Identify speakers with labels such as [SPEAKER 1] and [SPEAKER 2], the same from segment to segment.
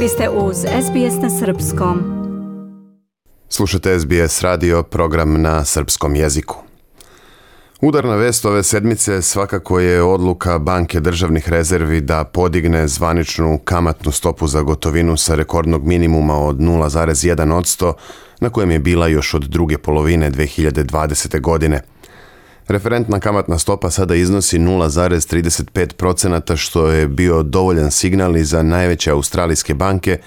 [SPEAKER 1] Vi ste uz SBS na Srpskom. Slušate SBS radio, program na srpskom jeziku. Udarna vest ove sedmice svakako je odluka Banke državnih rezervi da podigne zvaničnu kamatnu stopu za gotovinu sa rekordnog minimuma od 0,1 na kojem je bila još od druge polovine 2020. godine – Referentna kamatna stopa sada iznosi 0,35% što je bio dovoljan signal i za najveće australijske banke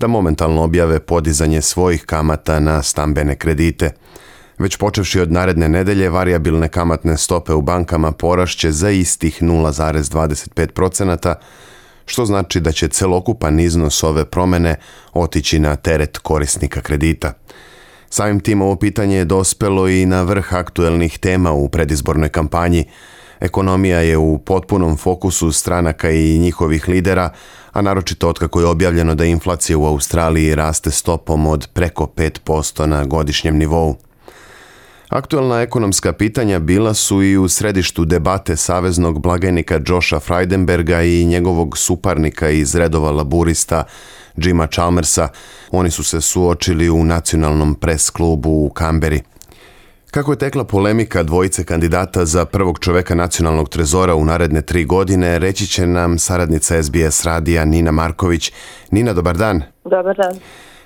[SPEAKER 1] da momentalno objave podizanje svojih kamata na stambene kredite. Već počevši od naredne nedelje, variabilne kamatne stope u bankama porašće za istih 0,25%, što znači da će celokupan iznos ove promene otići na teret korisnika kredita. Samim tim ovo pitanje je dospelo i na vrh aktuelnih tema u predizbornoj kampanji. Ekonomija je u potpunom fokusu stranaka i njihovih lidera, a naročito otkako je objavljeno da inflacija u Australiji raste stopom od preko 5% na godišnjem nivou. Aktualna ekonomska pitanja bila su i u središtu debate saveznog blagajnika Josha Freidenberga i njegovog suparnika iz redova laburista – Jima Chalmersa, oni su se suočili u nacionalnom pres klubu u Kamberi. Kako je tekla polemika dvojice kandidata za prvog čoveka nacionalnog trezora u naredne tri godine, reći će nam saradnica SBS radija Nina Marković. Nina, dobar dan.
[SPEAKER 2] Dobar dan.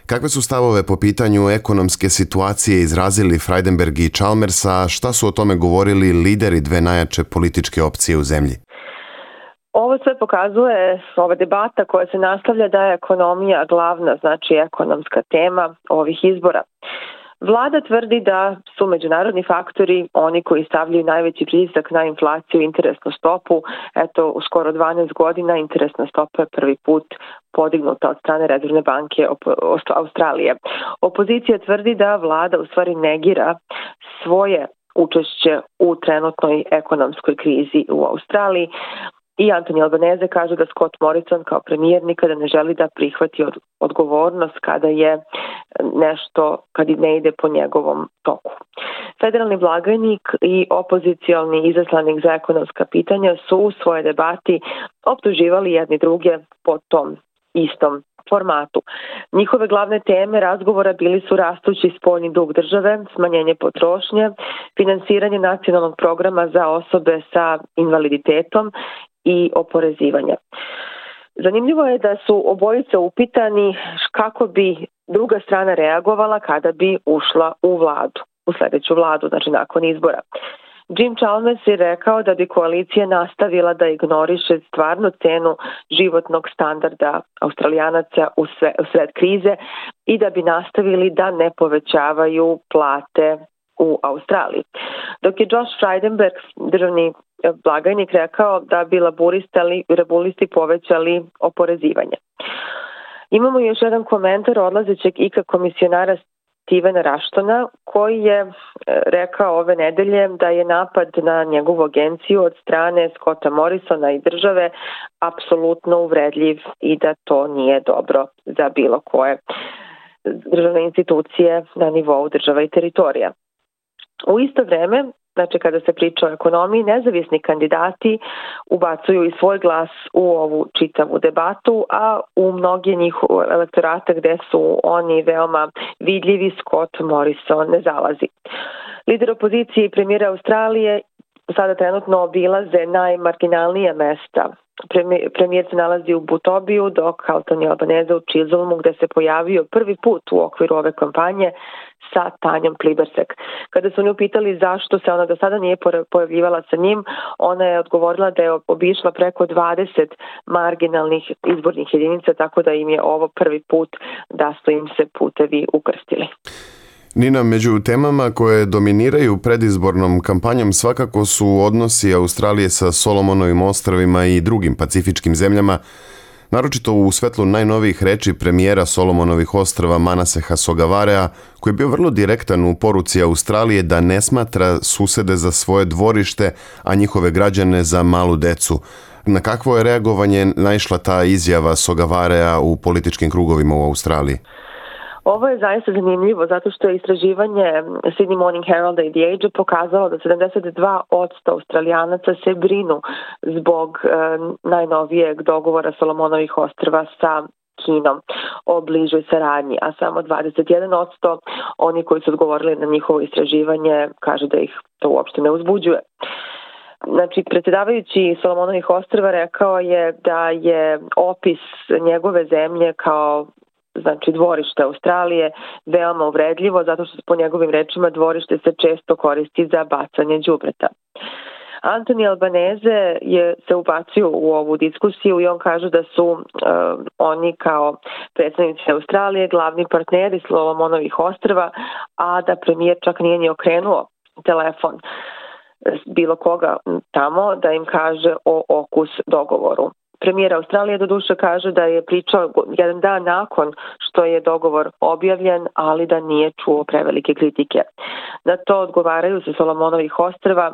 [SPEAKER 1] Kakve su stavove po pitanju ekonomske situacije izrazili Freidenberg i Chalmersa, šta su o tome govorili lideri dve najjače političke opcije u zemlji?
[SPEAKER 2] Ovo sve pokazuje, ova debata koja se nastavlja da je ekonomija glavna, znači ekonomska tema ovih izbora. Vlada tvrdi da su međunarodni faktori oni koji stavljaju najveći pritisak na inflaciju i interesnu stopu. Eto, u skoro 12 godina interesna stopa je prvi put podignuta od strane Rezervne banke Australije. Opozicija tvrdi da vlada u stvari negira svoje učešće u trenutnoj ekonomskoj krizi u Australiji. I Antoni Albaneze kaže da Scott Morrison kao premijer nikada ne želi da prihvati od, odgovornost kada je eh, nešto, kad ne ide po njegovom toku. Federalni blagajnik i opozicijalni izaslanik za ekonomska pitanja su u svoje debati optuživali jedni druge po tom istom formatu. Njihove glavne teme razgovora bili su rastući spoljni dug države, smanjenje potrošnje, finansiranje nacionalnog programa za osobe sa invaliditetom i oporezivanja. Zanimljivo je da su obojica upitani kako bi druga strana reagovala kada bi ušla u vladu, u sledeću vladu, znači nakon izbora. Jim Chalmers je rekao da bi koalicija nastavila da ignoriše stvarnu cenu životnog standarda australijanaca u, sve, u sred krize i da bi nastavili da ne povećavaju plate u Australiji. Dok je Josh Frydenberg, državni blagajnik rekao da bi laburistali, laburiste povećali oporezivanje. Imamo još jedan komentar odlazećeg IKA komisionara Stevena Raštona koji je e, rekao ove nedelje da je napad na njegovu agenciju od strane Scotta Morrisona i države apsolutno uvredljiv i da to nije dobro za bilo koje državne institucije na nivou država i teritorija. U isto vreme, Znači, kada se priča o ekonomiji, nezavisni kandidati ubacuju i svoj glas u ovu čitavu debatu, a u mnoge njih elektorata gde su oni veoma vidljivi, Scott Morrison ne zalazi. Lider opozicije i premijera Australije sada trenutno obilaze najmarginalnija mesta premijer se nalazi u Butobiju, dok Altoni Albaneza u Čizolmu, gde se pojavio prvi put u okviru ove kampanje sa Tanjom Plibersek. Kada su nju pitali zašto se ona do sada nije pojavljivala sa njim, ona je odgovorila da je obišla preko 20 marginalnih izbornih jedinica, tako da im je ovo prvi put da su im se putevi ukrstili.
[SPEAKER 1] Nina, među temama koje dominiraju predizbornom kampanjom svakako su odnosi Australije sa Solomonovim ostravima i drugim pacifičkim zemljama, naročito u svetlu najnovijih reči premijera Solomonovih ostrava Manaseha Sogavarea, koji je bio vrlo direktan u poruci Australije da ne smatra susede za svoje dvorište, a njihove građane za malu decu. Na kakvo je reagovanje naišla ta izjava Sogavarea u političkim krugovima u Australiji?
[SPEAKER 2] Ovo je zaista zanimljivo zato što je istraživanje Sydney Morning Herald i The Age pokazalo da 72% australijanaca se brinu zbog e, najnovijeg dogovora Solomonovih ostrva sa Kinom o bližoj saradnji, a samo 21% oni koji su odgovorili na njihovo istraživanje kažu da ih to uopšte ne uzbuđuje. Znači, predsedavajući Solomonovih ostrva rekao je da je opis njegove zemlje kao znači dvorište Australije veoma uvredljivo zato što po njegovim rečima dvorište se često koristi za bacanje đubreta. Antoni Albaneze je se ubacio u ovu diskusiju i on kaže da su uh, oni kao predstavnici Australije glavni partneri Slovomonovih ostrava, a da premijer čak nije ni okrenuo telefon. bilo koga tamo da im kaže o okus dogovoru. Premijer Australije doduše kaže da je pričao jedan dan nakon što je dogovor objavljen, ali da nije čuo prevelike kritike. Na to odgovaraju se Solomonovih ostrava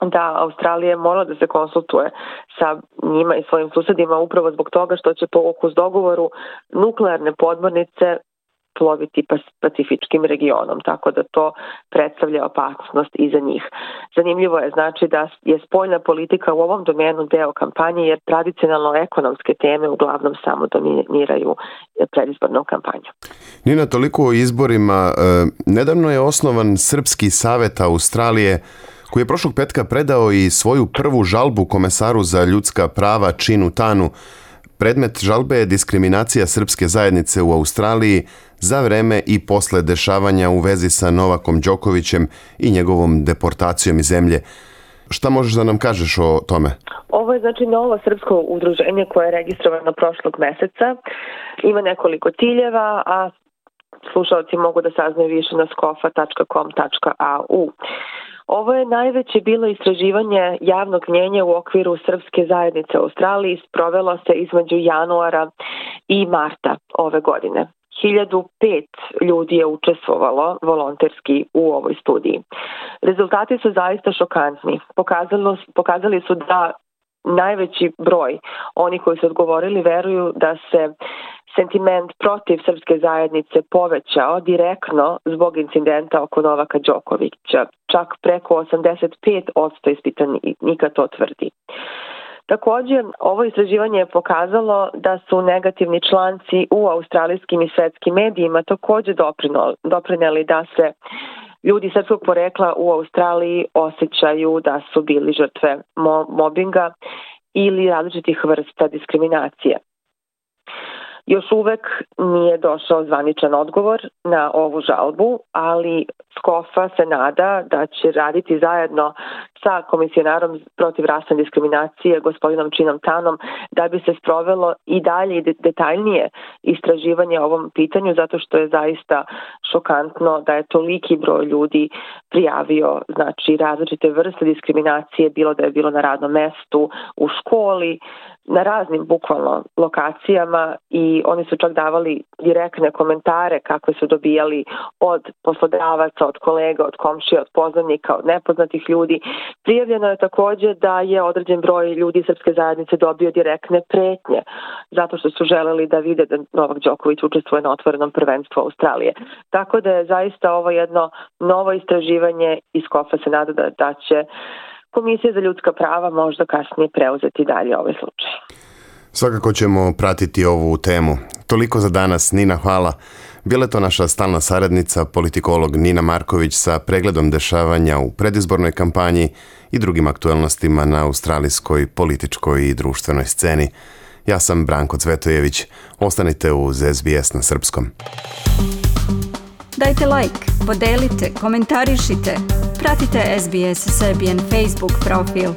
[SPEAKER 2] da Australija mora da se konsultuje sa njima i svojim susedima upravo zbog toga što će po okus dogovoru nuklearne podmornice ploviti pa- pacifičkim regionom, tako da to predstavlja opasnost i za njih. Zanimljivo je znači da je spoljna politika u ovom domenu deo kampanje jer tradicionalno ekonomske teme uglavnom samo dominiraju predizbornom kampanjom.
[SPEAKER 1] Nina, toliko o izborima. E, nedavno je osnovan Srpski savet Australije koji je prošlog petka predao i svoju prvu žalbu komesaru za ljudska prava Činu Tanu. Predmet žalbe je diskriminacija srpske zajednice u Australiji za vreme i posle dešavanja u vezi sa Novakom Đokovićem i njegovom deportacijom iz zemlje. Šta možeš da nam kažeš o tome?
[SPEAKER 2] Ovo je znači novo srpsko udruženje koje je registrovano prošlog meseca. Ima nekoliko ciljeva, a slušalci mogu da saznaju više na skofa.com.au. Ovo je najveće bilo istraživanje javnog mnjenja u okviru Srpske zajednice u Australiji sprovelo se između januara i marta ove godine. 1005 ljudi je učestvovalo volonterski u ovoj studiji. Rezultati su zaista šokantni. Pokazalo, pokazali su da najveći broj oni koji su odgovorili veruju da se sentiment protiv srpske zajednice povećao direktno zbog incidenta oko Novaka Đokovića. Čak preko 85% ispitanika to tvrdi. Takođe, ovo istraživanje je pokazalo da su negativni članci u australijskim i svetskim medijima takođe doprineli da se ljudi srpskog porekla u Australiji osjećaju da su bili žrtve mobinga ili različitih vrsta diskriminacije. Još uvek nije došao zvaničan odgovor na ovu žalbu, ali Skofa se nada da će raditi zajedno sa komisionarom protiv rasne diskriminacije gospodinom Činom Tanom da bi se sprovelo i dalje i detaljnije istraživanje o ovom pitanju zato što je zaista šokantno da je toliki broj ljudi prijavio znači različite vrste diskriminacije bilo da je bilo na radnom mestu, u školi, na raznim bukvalno lokacijama i oni su čak davali direktne komentare kakve su dobijali od poslodavaca, od kolega, od komšija, od poznanika, od nepoznatih ljudi Prijavljeno je takođe da je određen broj ljudi srpske zajednice dobio direktne pretnje zato što su želeli da vide da Novak Đoković učestvuje na otvorenom prvenstvu Australije. Tako da je zaista ovo jedno novo istraživanje iz kofa se nada da, da će Komisija za ljudska prava možda kasnije preuzeti dalje ovaj slučaj.
[SPEAKER 1] Svakako ćemo pratiti ovu temu. Toliko za danas. Nina, hvala. Bila to naša stalna saradnica, politikolog Nina Marković sa pregledom dešavanja u predizbornoj kampanji i drugim aktuelnostima na australijskoj političkoj i društvenoj sceni. Ja sam Branko Cvetojević. Ostanite uz SBS na srpskom. Dajte like, podelite, komentarišite. Pratite SBS Serbian Facebook profil.